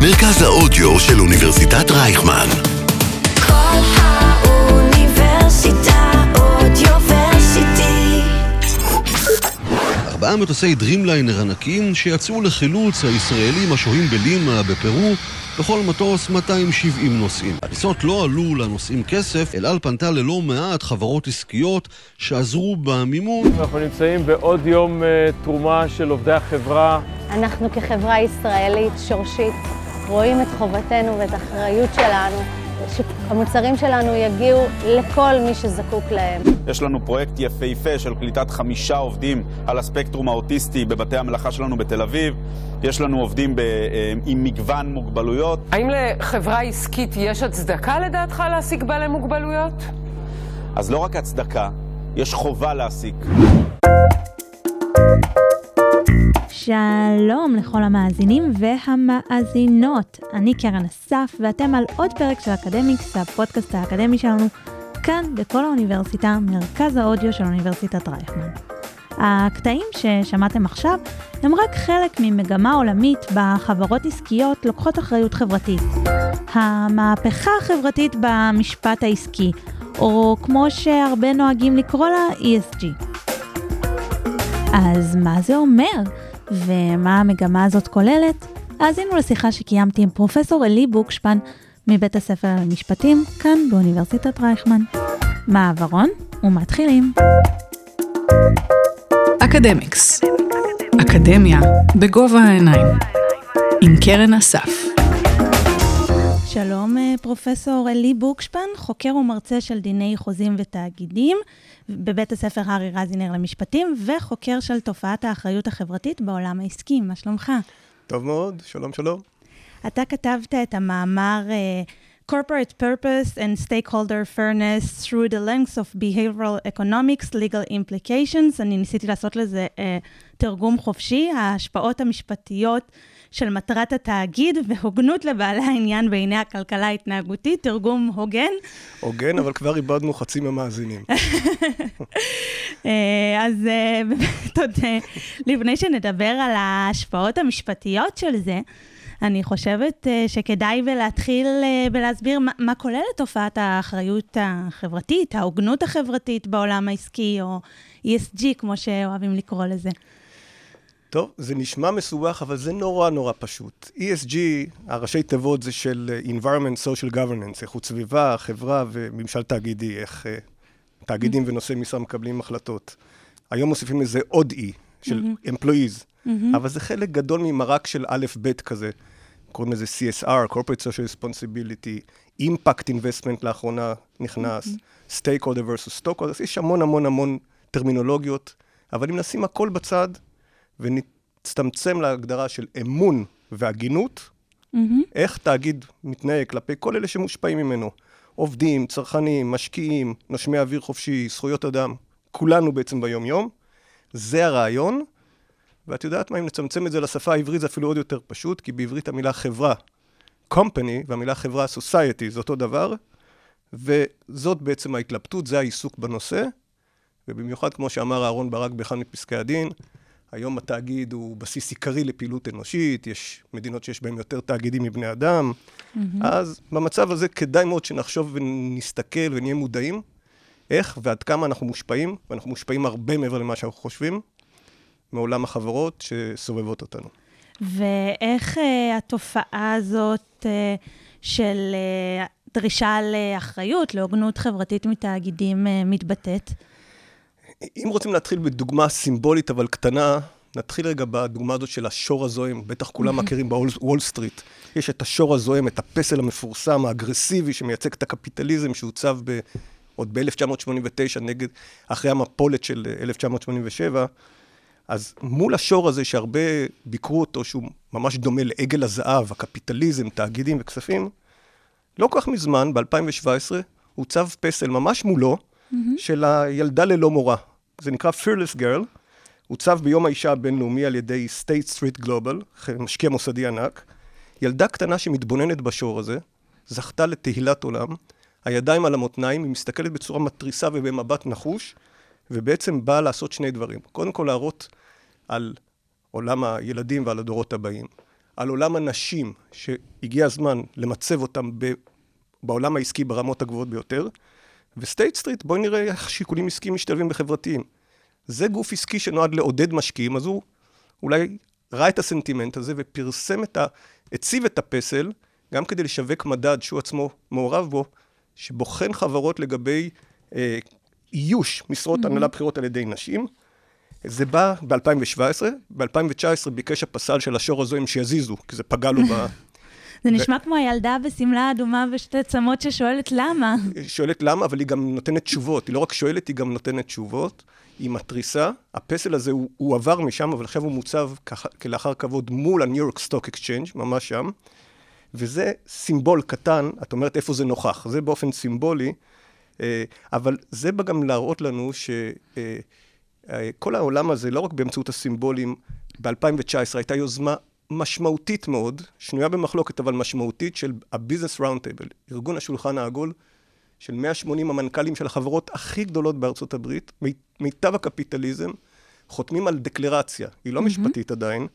מרכז האודיו של אוניברסיטת רייכמן. ארבעה מטוסי דרימליינר ענקיים שיצאו לחילוץ הישראלים השוהים בלימה בפרו בכל מטוס 270 נוסעים. הטיסות לא עלו לנוסעים כסף, אל על פנתה ללא מעט חברות עסקיות שעזרו במימון. אנחנו נמצאים בעוד יום אה, תרומה של עובדי החברה. אנחנו כחברה ישראלית שורשית רואים את חובתנו ואת האחריות שלנו, שהמוצרים שלנו יגיעו לכל מי שזקוק להם. יש לנו פרויקט יפהפה של קליטת חמישה עובדים על הספקטרום האוטיסטי בבתי המלאכה שלנו בתל אביב. יש לנו עובדים ב, אה, עם מגוון מוגבלויות. האם לחברה עסקית יש הצדקה לדעתך להעסיק בעלי מוגבלויות? אז לא רק הצדקה, יש חובה להעסיק. שלום לכל המאזינים והמאזינות. אני קרן אסף, ואתם על עוד פרק של אקדמיקס, הפודקאסט האקדמי שלנו, כאן בכל האוניברסיטה, מרכז האודיו של אוניברסיטת רייכמן. הקטעים ששמעתם עכשיו הם רק חלק ממגמה עולמית בה חברות עסקיות לוקחות אחריות חברתית. המהפכה החברתית במשפט העסקי, או כמו שהרבה נוהגים לקרוא לה ESG. אז מה זה אומר? ומה המגמה הזאת כוללת? האזינו לשיחה שקיימתי עם פרופסור אלי בוקשפן מבית הספר למשפטים, כאן באוניברסיטת רייכמן. מעברון ומתחילים. אקדמיקס. אקדמיה בגובה העיניים. עם קרן אסף. שלום אה, פרופסור אלי בוקשפן, חוקר ומרצה של דיני חוזים ותאגידים בבית הספר הארי רזינר למשפטים, וחוקר של תופעת האחריות החברתית בעולם העסקי. מה שלומך? טוב מאוד, שלום שלום. אתה כתבת את המאמר uh, Corporate Purpose and Stakeholder Fairness through the lengths of Behavioral Economics, Legal Implications. אני ניסיתי לעשות לזה uh, תרגום חופשי, ההשפעות המשפטיות של מטרת התאגיד והוגנות לבעלי העניין בעיני הכלכלה ההתנהגותית, תרגום הוגן. הוגן, אבל כבר איבדנו חצי מהמאזינים. אה, אז אה, באמת עוד אה, לפני שנדבר על ההשפעות המשפטיות של זה, אני חושבת שכדאי ולהתחיל ולהסביר מה, מה כוללת תופעת האחריות החברתית, ההוגנות החברתית בעולם העסקי, או ESG, כמו שאוהבים לקרוא לזה. טוב, זה נשמע מסובך, אבל זה נורא נורא פשוט. ESG, הראשי תיבות זה של Environment Social Governance, איכות סביבה, חברה וממשל תאגידי, איך uh, תאגידים ונושאי משרה מקבלים החלטות. היום מוסיפים לזה עוד E, של mm-hmm. Employees, mm-hmm. אבל זה חלק גדול ממרק של א'-ב' כזה. קוראים לזה CSR, Corporate Social Responsibility, Impact Investment לאחרונה נכנס, mm-hmm. Stakeholder versus Stockholder, יש המון המון המון טרמינולוגיות, אבל אם נשים הכל בצד, ונצטמצם להגדרה של אמון והגינות, mm-hmm. איך תאגיד מתנהג כלפי כל אלה שמושפעים ממנו. עובדים, צרכנים, משקיעים, נושמי אוויר חופשי, זכויות אדם, כולנו בעצם ביום-יום. זה הרעיון, ואת יודעת מה, אם נצמצם את זה לשפה העברית זה אפילו עוד יותר פשוט, כי בעברית המילה חברה, company, והמילה חברה society זה אותו דבר, וזאת בעצם ההתלבטות, זה העיסוק בנושא, ובמיוחד כמו שאמר אהרן ברק באחד מפסקי הדין, היום התאגיד הוא בסיס עיקרי לפעילות אנושית, יש מדינות שיש בהן יותר תאגידים מבני אדם, mm-hmm. אז במצב הזה כדאי מאוד שנחשוב ונסתכל ונהיה מודעים איך ועד כמה אנחנו מושפעים, ואנחנו מושפעים הרבה מעבר למה שאנחנו חושבים, מעולם החברות שסובבות אותנו. ואיך uh, התופעה הזאת uh, של uh, דרישה לאחריות, להוגנות חברתית מתאגידים uh, מתבטאת? אם רוצים להתחיל בדוגמה סימבולית אבל קטנה, נתחיל רגע בדוגמה הזאת של השור הזועם. בטח כולם מכירים בוול סטריט. יש את השור הזועם, את הפסל המפורסם, האגרסיבי, שמייצג את הקפיטליזם שהוצב ב... עוד ב-1989, נגד, אחרי המפולת של 1987. אז מול השור הזה, שהרבה ביקרו אותו, שהוא ממש דומה לעגל הזהב, הקפיטליזם, תאגידים וכספים, לא כל כך מזמן, ב-2017, הוצב פסל ממש מולו, mm-hmm. של הילדה ללא מורה. זה נקרא Fearless Girl, הוצב ביום האישה הבינלאומי על ידי State Street Global, משקיע מוסדי ענק. ילדה קטנה שמתבוננת בשור הזה, זכתה לתהילת עולם, הידיים על המותניים, היא מסתכלת בצורה מתריסה ובמבט נחוש, ובעצם באה לעשות שני דברים. קודם כל להראות על עולם הילדים ועל הדורות הבאים. על עולם הנשים, שהגיע הזמן למצב אותם ב, בעולם העסקי ברמות הגבוהות ביותר, ו State Street, בואי נראה איך שיקולים עסקיים משתלבים בחברתיים. זה גוף עסקי שנועד לעודד משקיעים, אז הוא אולי ראה את הסנטימנט הזה ופרסם את ה... הציב את הפסל, גם כדי לשווק מדד שהוא עצמו מעורב בו, שבוחן חברות לגבי אה, איוש משרות Mhm. הנהלה בכירות על ידי נשים. זה בא ב-2017, ב-2019 ביקש הפסל של השור הזועם שיזיזו, כי זה פגע לו ב... זה נשמע כמו הילדה בשמלה אדומה ושתי צמות ששואלת למה. שואלת למה, אבל היא גם נותנת תשובות. היא לא רק שואלת, היא גם נותנת תשובות. היא מתריסה. הפסל הזה, הוא, הוא עבר משם, אבל עכשיו הוא מוצב ככה, כלאחר כבוד מול ה New York Stock Exchange, ממש שם. וזה סימבול קטן, את אומרת איפה זה נוכח. זה באופן סימבולי, אה, אבל זה בא גם להראות לנו שכל העולם הזה, לא רק באמצעות הסימבולים, ב-2019 הייתה יוזמה משמעותית מאוד, שנויה במחלוקת אבל משמעותית, של ה-Business Roundtable, ארגון השולחן העגול, של 180 המנכ"לים של החברות הכי גדולות בארצות הברית, מי- מיטב הקפיטליזם, חותמים על דקלרציה, היא לא משפטית עדיין,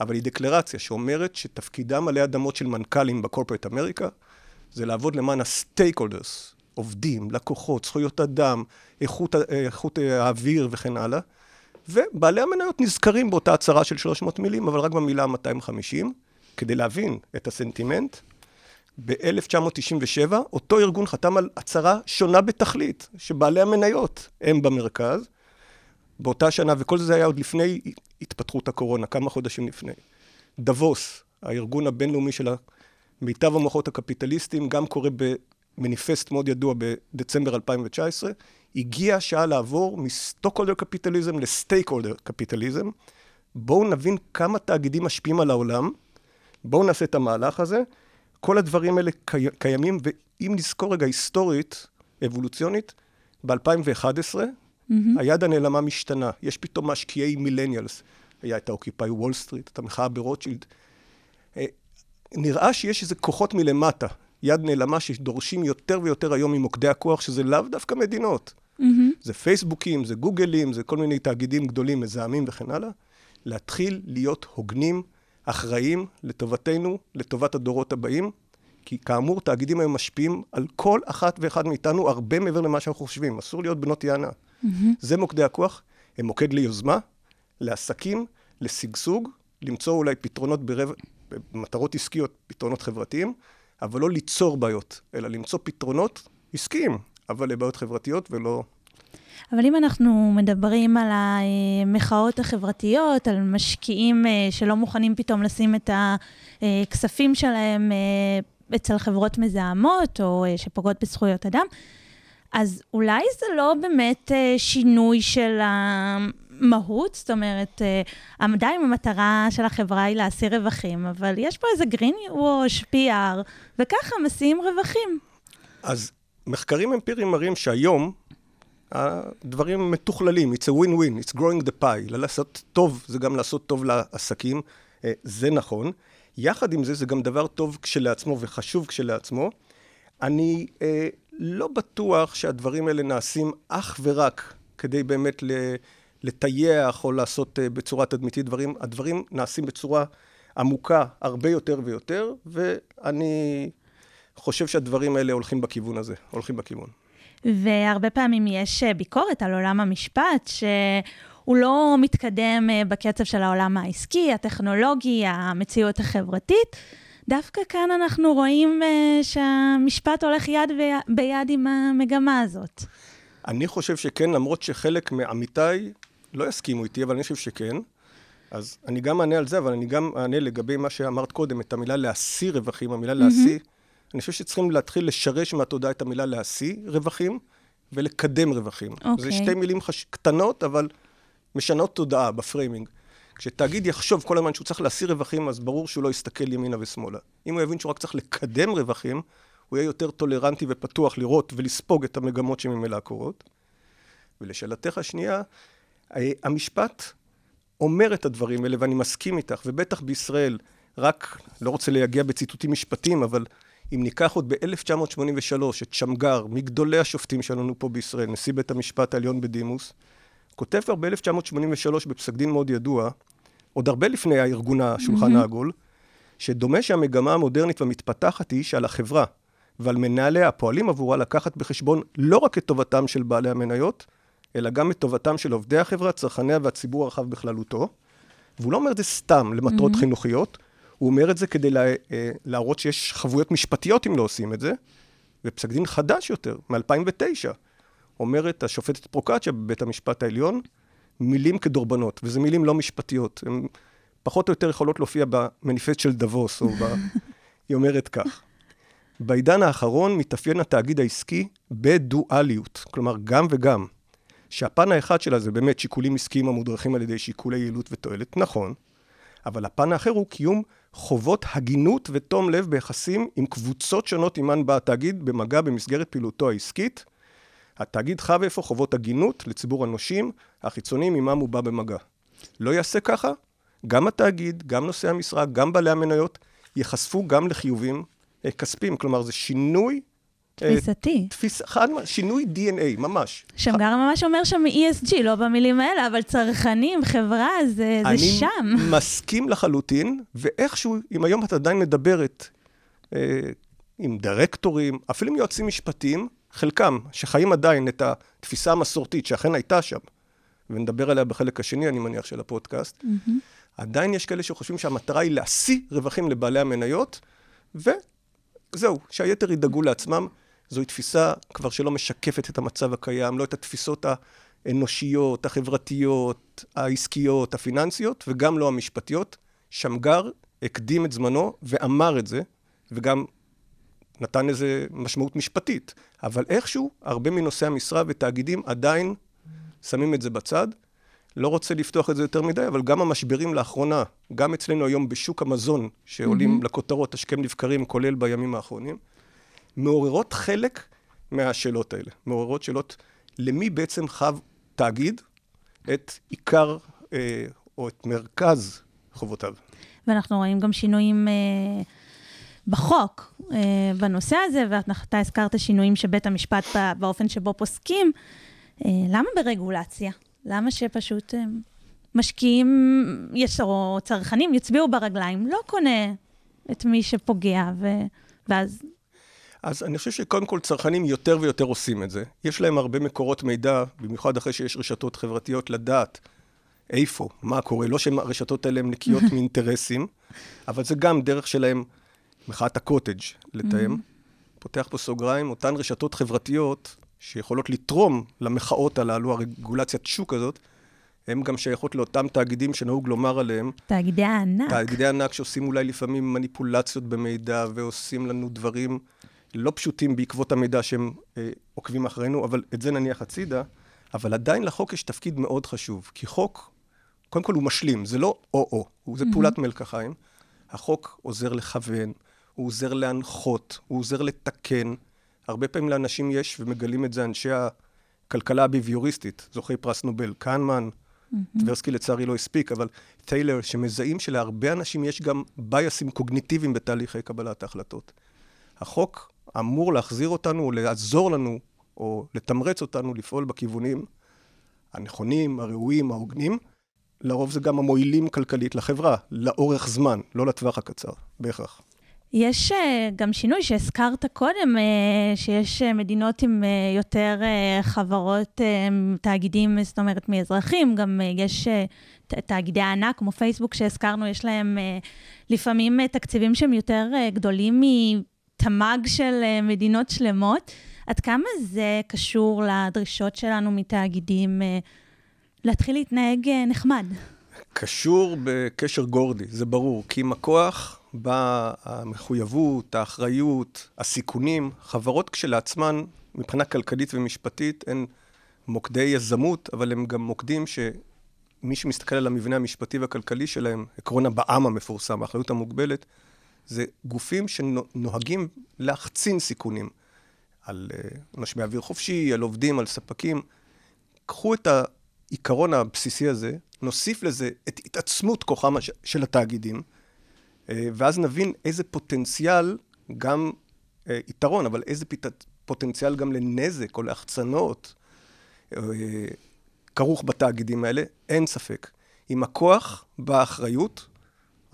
אבל היא דקלרציה שאומרת שתפקידם עלי אדמות של מנכ"לים בקורפרט אמריקה, זה לעבוד למען הסטייק הולדרס, עובדים, לקוחות, זכויות אדם, איכות, איכות אה, האוויר וכן הלאה. ובעלי המניות נזכרים באותה הצהרה של 300 מילים, אבל רק במילה 250, כדי להבין את הסנטימנט. ב-1997 אותו ארגון חתם על הצהרה שונה בתכלית, שבעלי המניות הם במרכז. באותה שנה, וכל זה היה עוד לפני התפתחות הקורונה, כמה חודשים לפני. דבוס, הארגון הבינלאומי של מיטב המוחות הקפיטליסטים, גם קורא במניפסט מאוד ידוע בדצמבר 2019, הגיעה השעה לעבור מ stockholder capitalism ל stakeholder capitalism. בואו נבין כמה תאגידים משפיעים על העולם, בואו נעשה את המהלך הזה. כל הדברים האלה קי... קיימים, ואם נזכור רגע היסטורית, אבולוציונית, ב-2011, מהמם. היד הנעלמה משתנה. יש פתאום משקיעי millennials. היה את ה Occupy Wall Street, את המחאה ברוטשילד. אה, נראה שיש איזה כוחות מלמטה, יד נעלמה שדורשים יותר ויותר היום ממוקדי הכוח, שזה לאו דווקא מדינות. מהמם. זה פייסבוקים, זה גוגלים, זה כל מיני תאגידים גדולים, מזהמים וכן הלאה. להתחיל להיות הוגנים, אחראים, לטובתנו, לטובת הדורות הבאים. כי כאמור, תאגידים היום משפיעים על כל אחת ואחד מאיתנו הרבה מעבר למה שאנחנו חושבים. אסור להיות בנות יענה. מהמם. זה מוקדי הכוח, הם מוקד ליוזמה, לעסקים, לשגשוג, למצוא אולי פתרונות ברב... במטרות עסקיות, פתרונות חברתיים, אבל לא ליצור בעיות, אלא למצוא פתרונות עסקיים, אבל לבעיות חברתיות ולא... אבל אם אנחנו מדברים על המחאות החברתיות, על משקיעים אה, שלא מוכנים פתאום לשים את הכספים שלהם אה, אצל חברות מזהמות, או אה, שפוגעות בזכויות אדם, אז אולי זה לא באמת אה, שינוי של המהות, זאת אומרת, אה, עדיין המטרה של החברה היא להשיא רווחים, אבל יש פה איזה green wash, PR, וככה משיאים רווחים. אז מחקרים אמפיריים מראים שהיום הדברים מתוכללים, it's a win-win, it's growing the pie. לעשות טוב זה גם לעשות טוב לעסקים, אה, זה נכון. יחד עם זה, זה גם דבר טוב כשלעצמו וחשוב כשלעצמו. אני אה, לא בטוח שהדברים האלה נעשים אך ורק כדי באמת לטייח או לעשות אה, בצורה תדמיתית דברים. הדברים נעשים בצורה עמוקה הרבה יותר ויותר, ואני חושב שהדברים האלה הולכים בכיוון הזה, הולכים בכיוון. והרבה פעמים יש אה, ביקורת על עולם המשפט, שהוא לא מתקדם אה, בקצב של העולם העסקי, הטכנולוגי, המציאות החברתית. דווקא כאן אנחנו רואים אה, שהמשפט הולך יד בי- ביד עם המגמה הזאת. אני חושב שכן, למרות שחלק מעמיתיי לא יסכימו איתי, אבל אני חושב שכן. אז אני גם אענה על זה, אבל אני גם אענה לגבי מה שאמרת קודם, את המילה להשיא רווחים, המילה להשיא. אני חושב שצריכים להתחיל לשרש מהתודעה את המילה להשיא רווחים ולקדם רווחים. זה אוקיי. שתי מילים חש... קטנות, אבל משנות תודעה בפריימינג. כשתאגיד יחשוב כל הזמן שהוא צריך להשיא רווחים, אז ברור שהוא לא יסתכל ימינה ושמאלה. אם הוא יבין שהוא רק צריך לקדם רווחים, הוא יהיה יותר טולרנטי ופתוח לראות ולספוג את המגמות שממילא קורות. ולשאלתך השנייה, אה, המשפט אומר את הדברים האלה, ואני מסכים איתך, ובטח בישראל, רק, לא רוצה להגיע בציטוטים משפטיים, אבל אם ניקח עוד ב-1983 את שמגר, מגדולי השופטים שלנו פה בישראל, נשיא בית המשפט העליון בדימוס, כותב כבר ב-1983 בפסק דין מאוד ידוע, עוד הרבה לפני הארגון השולחן. העגול, שדומה שהמגמה המודרנית והמתפתחת היא שעל החברה ועל מנהליה הפועלים עבורה לקחת בחשבון לא רק את טובתם של בעלי המניות, אלא גם את טובתם של עובדי החברה, צרכניה והציבור הרחב בכללותו. והוא לא אומר את זה סתם למטרות mm-hmm. חינוכיות, הוא אומר את זה כדי לה, אה, להראות שיש חבויות משפטיות אם לא עושים את זה. ופסק דין חדש יותר, מ-2009, אומרת השופטת פרוקצ'יה בבית המשפט העליון, מילים כדורבנות, וזה מילים לא משפטיות. הן פחות או יותר יכולות להופיע במניפסט של דבוס, או ב... היא אומרת כך: בעידן האחרון מתאפיין התאגיד העסקי בדואליות, כלומר גם וגם. שהפן האחד שלה זה באמת שיקולים עסקיים המודרכים על ידי שיקולי יעילות ותועלת, נכון, אבל הפן האחר הוא קיום חובות הגינות ותום לב ביחסים עם קבוצות שונות עימן בא התאגיד במגע במסגרת פעילותו העסקית. התאגיד חב אפוא חובות הגינות לציבור הנושים החיצוניים עמם הוא בא במגע. לא יעשה ככה, גם התאגיד, גם נושאי המשרה, גם בעלי המניות, ייחשפו גם לחיובים אה, כספיים. כלומר, זה שינוי תפיסתי. תפיס, חד, שינוי DNA, ממש. שמגר ממש אומר שם ESG, לא במילים האלה, אבל צרכנים, חברה, זה, זה שם. אני מסכים לחלוטין, ואיכשהו, אם היום את עדיין מדברת אה, עם דירקטורים, אפילו עם יועצים משפטיים, חלקם, שחיים עדיין את התפיסה המסורתית שאכן הייתה שם, ונדבר עליה בחלק השני, אני מניח, של הפודקאסט, mm-hmm. עדיין יש כאלה שחושבים שהמטרה היא להשיא רווחים לבעלי המניות, וזהו, שהיתר ידאגו לעצמם. זוהי תפיסה כבר שלא משקפת את המצב הקיים, לא את התפיסות האנושיות, החברתיות, העסקיות, הפיננסיות, וגם לא המשפטיות. שמגר הקדים את זמנו ואמר את זה, וגם נתן איזה משמעות משפטית. אבל איכשהו, הרבה מנושאי המשרה ותאגידים עדיין שמים את זה בצד. לא רוצה לפתוח את זה יותר מדי, אבל גם המשברים לאחרונה, גם אצלנו היום בשוק המזון, שעולים mm-hmm. לכותרות השכם לבקרים, כולל בימים האחרונים, מעוררות חלק מהשאלות האלה. מעוררות שאלות למי בעצם חב תאגיד את עיקר אה, או את מרכז חובותיו. ואנחנו רואים גם שינויים אה, בחוק אה, בנושא הזה, ואתה הזכרת שינויים שבית המשפט באופן שבו פוסקים. אה, למה ברגולציה? למה שפשוט אה, משקיעים יש, או צרכנים יצביעו ברגליים? לא קונה את מי שפוגע, ו... ואז אז אני חושב שקודם כל צרכנים יותר ויותר עושים את זה. יש להם הרבה מקורות מידע, במיוחד אחרי שיש רשתות חברתיות, לדעת איפה, מה קורה. לא שהרשתות האלה הן נקיות מאינטרסים, אבל זה גם דרך שלהם, מחאת הקוטג', לתאם. פותח פה סוגריים, אותן רשתות חברתיות שיכולות לתרום למחאות הללו, הרגולציית שוק הזאת, הן גם שייכות לאותם תאגידים שנהוג לומר עליהם. תאגידי הענק. תאגידי הענק שעושים אולי לפעמים מניפולציות במידע ועושים לנו דברים לא פשוטים בעקבות המידע שהם אה, עוקבים אחרינו, אבל את זה נניח הצידה, אבל עדיין לחוק יש תפקיד מאוד חשוב, כי חוק, קודם כל הוא משלים, זה לא או-או, זה mm-hmm. פעולת מלקחיים. החוק עוזר לכוון, הוא עוזר להנחות, הוא עוזר לתקן. הרבה פעמים לאנשים יש, ומגלים את זה אנשי הכלכלה הביביוריסטית, זוכי פרס נובל, קהנמן, mm-hmm. טברסקי לצערי לא הספיק, אבל טיילר, שמזהים שלהרבה אנשים יש גם בייסים קוגניטיביים בתהליכי קבלת ההחלטות. החוק אמור להחזיר אותנו, או לעזור לנו, או לתמרץ אותנו לפעול בכיוונים הנכונים, הראויים, ההוגנים. לרוב זה גם המועילים כלכלית לחברה, לאורך זמן, לא לטווח הקצר, בהכרח. יש uh, גם שינוי שהזכרת קודם, uh, שיש uh, מדינות עם יותר חברות, תאגידים, זאת אומרת, מאזרחים, גם יש תאגידי ענק כמו פייסבוק שהזכרנו, יש להם לפעמים תקציבים שהם יותר גדולים תמ"ג של אה, מדינות שלמות. עד כמה זה קשור לדרישות שלנו מתאגידים אה, להתחיל להתנהג אה, נחמד? קשור בקשר גורדי, זה ברור. כי עם הכוח באה המחויבות, האחריות, הסיכונים. חברות כשלעצמן, מבחינה כלכלית ומשפטית, הן מוקדי יזמות, אבל הם גם מוקדים שמי שמסתכל על המבנה המשפטי והכלכלי שלהם, עקרון הבע"ם המפורסם, האחריות המוגבלת, זה גופים שנוהגים להחצין סיכונים על אה, משמעי אוויר חופשי, על עובדים, על ספקים. קחו את העיקרון הבסיסי הזה, נוסיף לזה את התעצמות כוחם של התאגידים, ואז נבין איזה פוטנציאל, גם אה, יתרון, אבל איזה פוטנציאל גם לנזק או להחצנות כרוך בתאגידים האלה, אין ספק. עם הכוח באה אחריות,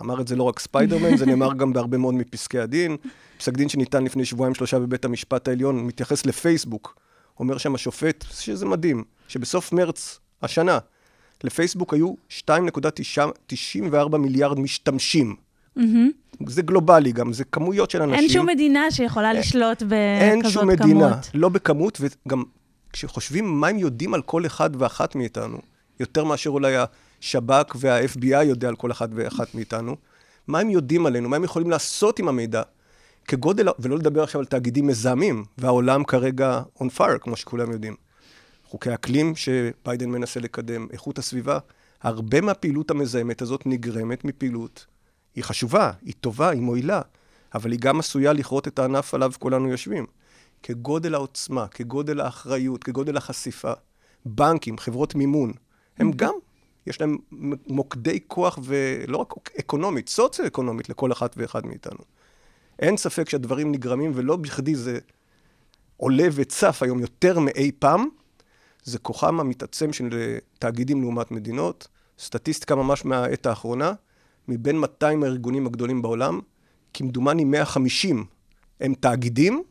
אמר את זה לא רק ספיידרמן, זה נאמר גם בהרבה מאוד מפסקי הדין. פסק דין שניתן לפני שבועיים שלושה בבית המשפט העליון מתייחס לפייסבוק. אומר שם השופט, שזה מדהים, שבסוף מרץ השנה, לפייסבוק היו 2.94 מיליארד משתמשים. מהמם. זה גלובלי גם, זה כמויות של אנשים. אין שום מדינה שיכולה לשלוט אין בכזאת שום כמות. מדינה, לא בכמות, וגם כשחושבים מה הם יודעים על כל אחד ואחת מאיתנו, יותר מאשר אולי השב"כ וה-FBI יודע על כל אחד ואחת מאיתנו, מה הם יודעים עלינו, מה הם יכולים לעשות עם המידע, כגודל, ולא לדבר עכשיו על תאגידים מזהמים, והעולם כרגע on fire, כמו שכולם יודעים. חוקי אקלים שביידן מנסה לקדם, איכות הסביבה, הרבה מהפעילות המזהמת הזאת נגרמת מפעילות. היא חשובה, היא טובה, היא מועילה, אבל היא גם עשויה לכרות את הענף עליו כולנו יושבים. כגודל העוצמה, כגודל האחריות, כגודל החשיפה, בנקים, חברות מימון, הם גם, יש להם מוקדי כוח, ולא רק אקונומית, סוציו-אקונומית לכל אחת ואחד מאיתנו. אין ספק שהדברים נגרמים, ולא בכדי זה עולה וצף היום יותר מאי פעם, זה כוחם המתעצם של תאגידים לעומת מדינות. סטטיסטיקה ממש מהעת האחרונה, מבין 200 הארגונים הגדולים בעולם, כמדומני 150 הם תאגידים,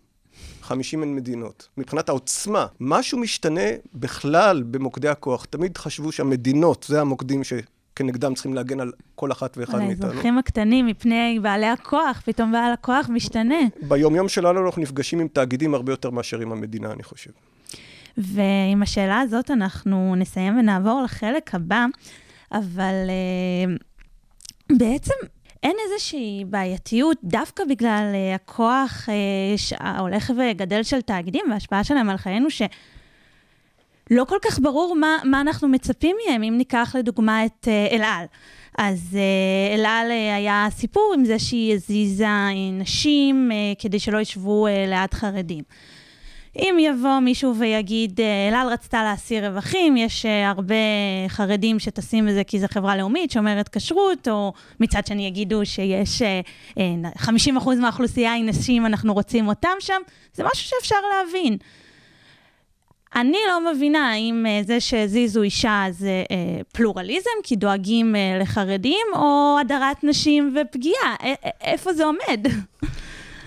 50 הן מדינות. מבחינת העוצמה, משהו משתנה בכלל במוקדי הכוח. תמיד חשבו שהמדינות, זה המוקדים שכנגדם צריכים להגן על כל אחת ואחד על מאיתנו. האזרחים הקטנים מפני בעלי הכוח, פתאום בעל הכוח משתנה. ביום-יום שלנו אנחנו נפגשים עם תאגידים הרבה יותר מאשר עם המדינה, אני חושב. ועם השאלה הזאת אנחנו נסיים ונעבור לחלק הבא, אבל uh, בעצם אין איזושהי בעייתיות דווקא בגלל uh, הכוח uh, ההולך וגדל של תאגידים וההשפעה שלהם על חיינו, ש... לא כל כך ברור מה, מה אנחנו מצפים מהם, אם ניקח לדוגמה את אל על. אז uh, אל על uh, היה סיפור עם זה שהיא הזיזה נשים כדי שלא ישבו ליד חרדים. אם יבוא מישהו ויגיד, אה, אל על רצתה להסיר רווחים, יש אה, הרבה חרדים שטסים בזה כי זו חברה לאומית שאומרת כשרות, או מצד שני יגידו שיש אה, אה, 50% מהאוכלוסייה היא נשים, אנחנו רוצים אותם שם, זה משהו שאפשר להבין. אני לא מבינה האם זה שהזיזו אישה זה פלורליזם, כי דואגים לחרדים, או הדרת נשים ופגיעה. איפה זה עומד?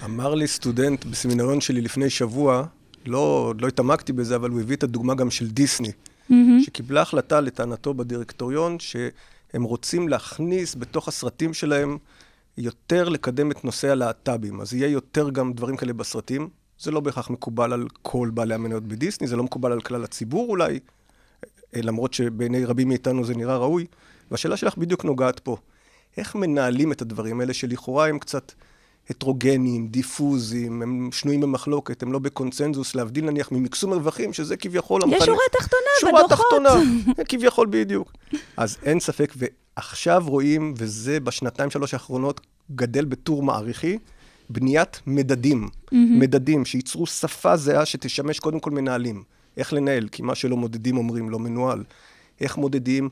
אמר לי סטודנט בסמינריון שלי לפני שבוע, לא, לא התעמקתי בזה, אבל הוא הביא את הדוגמה גם של דיסני, מהמם. שקיבלה החלטה לטענתו בדירקטוריון, שהם רוצים להכניס בתוך הסרטים שלהם יותר לקדם את נושא הלהט"בים. אז יהיה יותר גם דברים כאלה בסרטים. זה לא בהכרח מקובל על כל בעלי המניות בדיסני, זה לא מקובל על כלל הציבור אולי, אה, למרות שבעיני רבים מאיתנו זה נראה ראוי. והשאלה שלך בדיוק נוגעת פה. איך מנהלים את הדברים האלה שלכאורה הם קצת הטרוגניים, דיפוזיים, הם שנויים במחלוקת, הם לא בקונצנזוס, להבדיל נניח ממקסום רווחים, שזה כביכול... יש המכנה- שורה תחתונה שורה בדוחות. תחתונה, כביכול בדיוק. אז אין ספק, ועכשיו רואים, וזה בשנתיים שלוש האחרונות גדל בטור מעריכי, בניית מדדים. מדדים שייצרו שפה זהה שתשמש קודם כל מנהלים. איך לנהל, כי מה שלא מודדים אומרים לא מנוהל. איך מודדים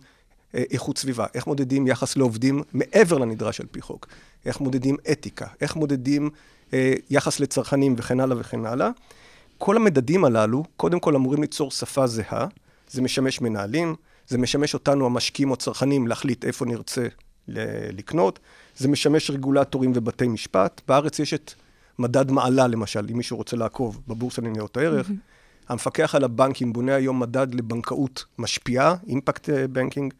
אה, איכות סביבה, איך מודדים יחס לעובדים מעבר לנדרש על פי חוק, איך מודדים אתיקה, איך מודדים אה, יחס לצרכנים וכן הלאה וכן הלאה. כל המדדים הללו, קודם כל אמורים ליצור שפה זהה, זה משמש מנהלים, זה משמש אותנו המשקיעים או צרכנים להחליט איפה נרצה לקנות, זה משמש רגולטורים ובתי משפט. בארץ יש את מדד מעלה למשל, אם מישהו רוצה לעקוב בבורסה לניירות הערך. המפקח על הבנקים בונה היום מדד לבנקאות משפיעה, אימפקט בנקינג.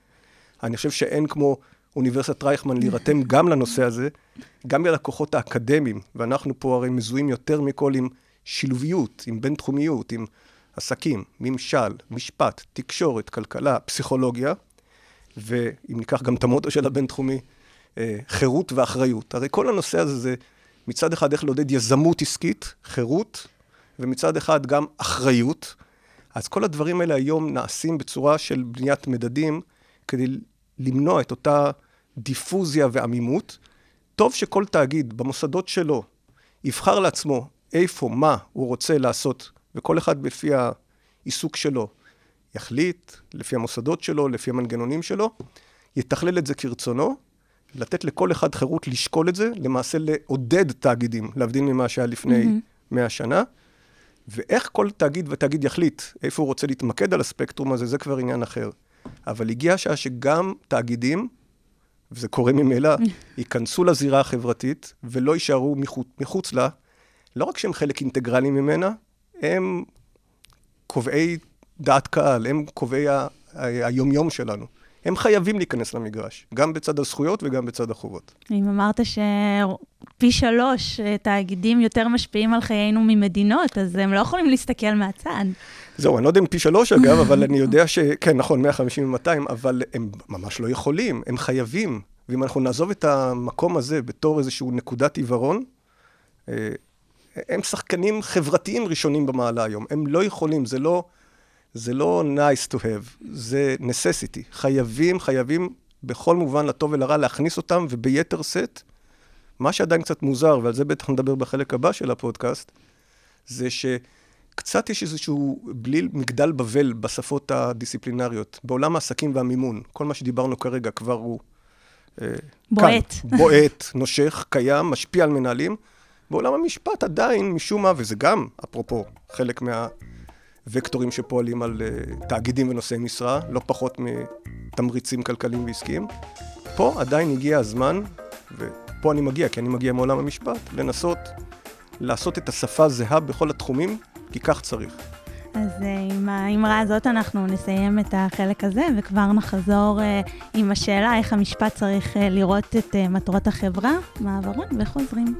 אני חושב שאין כמו אוניברסיטת רייכמן להירתם גם לנושא הזה, גם מהלקוחות האקדמיים, ואנחנו פה הרי מזוהים יותר מכל עם שילוביות, עם בינתחומיות, עם עסקים, ממשל, משפט, תקשורת, כלכלה, פסיכולוגיה, ואם ניקח גם את המוטו של הבינתחומי, אה, חירות ואחריות. הרי כל הנושא הזה זה מצד אחד איך לעודד יזמות עסקית, חירות, ומצד אחד גם אחריות. אז כל הדברים האלה היום נעשים בצורה של בניית מדדים כדי למנוע את אותה דיפוזיה ועמימות. טוב שכל תאגיד במוסדות שלו יבחר לעצמו איפה, מה הוא רוצה לעשות, וכל אחד לפי העיסוק שלו יחליט, לפי המוסדות שלו, לפי המנגנונים שלו, יתכלל את זה כרצונו, לתת לכל אחד חירות לשקול את זה, למעשה לעודד תאגידים, להבדיל ממה שהיה לפני מהמם. 100 שנה. ואיך כל תאגיד ותאגיד יחליט איפה הוא רוצה להתמקד על הספקטרום הזה, זה כבר עניין אחר. אבל הגיעה השעה שגם תאגידים וזה קורה ממילא, ייכנסו לזירה החברתית ולא יישארו מחוץ, מחוץ לה. לא רק שהם חלק אינטגרלי ממנה, הם קובעי דעת קהל, הם קובעי היומיום שלנו. הם חייבים להיכנס למגרש, גם בצד הזכויות וגם בצד החובות. אם אמרת שפי שלוש אה, תאגידים יותר משפיעים על חיינו ממדינות, אז הם לא יכולים להסתכל מהצד. זהו, אני לא יודע אם פי שלוש אגב, אבל אני יודע ש... כן, נכון, 150 ו-200, אבל הם ממש לא יכולים, הם חייבים. ואם אנחנו נעזוב את המקום הזה בתור איזושהי נקודת עיוורון, אה, הם שחקנים חברתיים ראשונים במעלה היום. הם לא יכולים, זה לא, זה לא nice to have, זה necessity. חייבים, חייבים בכל מובן, לטוב ולרע, להכניס אותם, וביתר שאת, מה שעדיין קצת מוזר, ועל זה בטח נדבר בחלק הבא של הפודקאסט, זה שקצת יש איזשהו בליל מגדל בבל בשפות הדיסציפלינריות, בעולם העסקים והמימון. כל מה שדיברנו כרגע כבר הוא... אה, בועט. כאן, בועט, נושך, קיים, משפיע על מנהלים. בעולם המשפט עדיין, משום מה, וזה גם, אפרופו, חלק מהוקטורים שפועלים על uh, תאגידים ונושאי משרה, לא פחות מתמריצים כלכליים ועסקיים. פה עדיין הגיע הזמן, ופה אני מגיע, כי אני מגיע מעולם המשפט, לנסות לעשות את השפה זהה בכל התחומים, כי כך צריך. אז uh, עם האמרה הזאת אנחנו נסיים את החלק הזה, וכבר נחזור uh, עם השאלה איך המשפט צריך לראות את מטרות החברה, מעברון וחוזרים.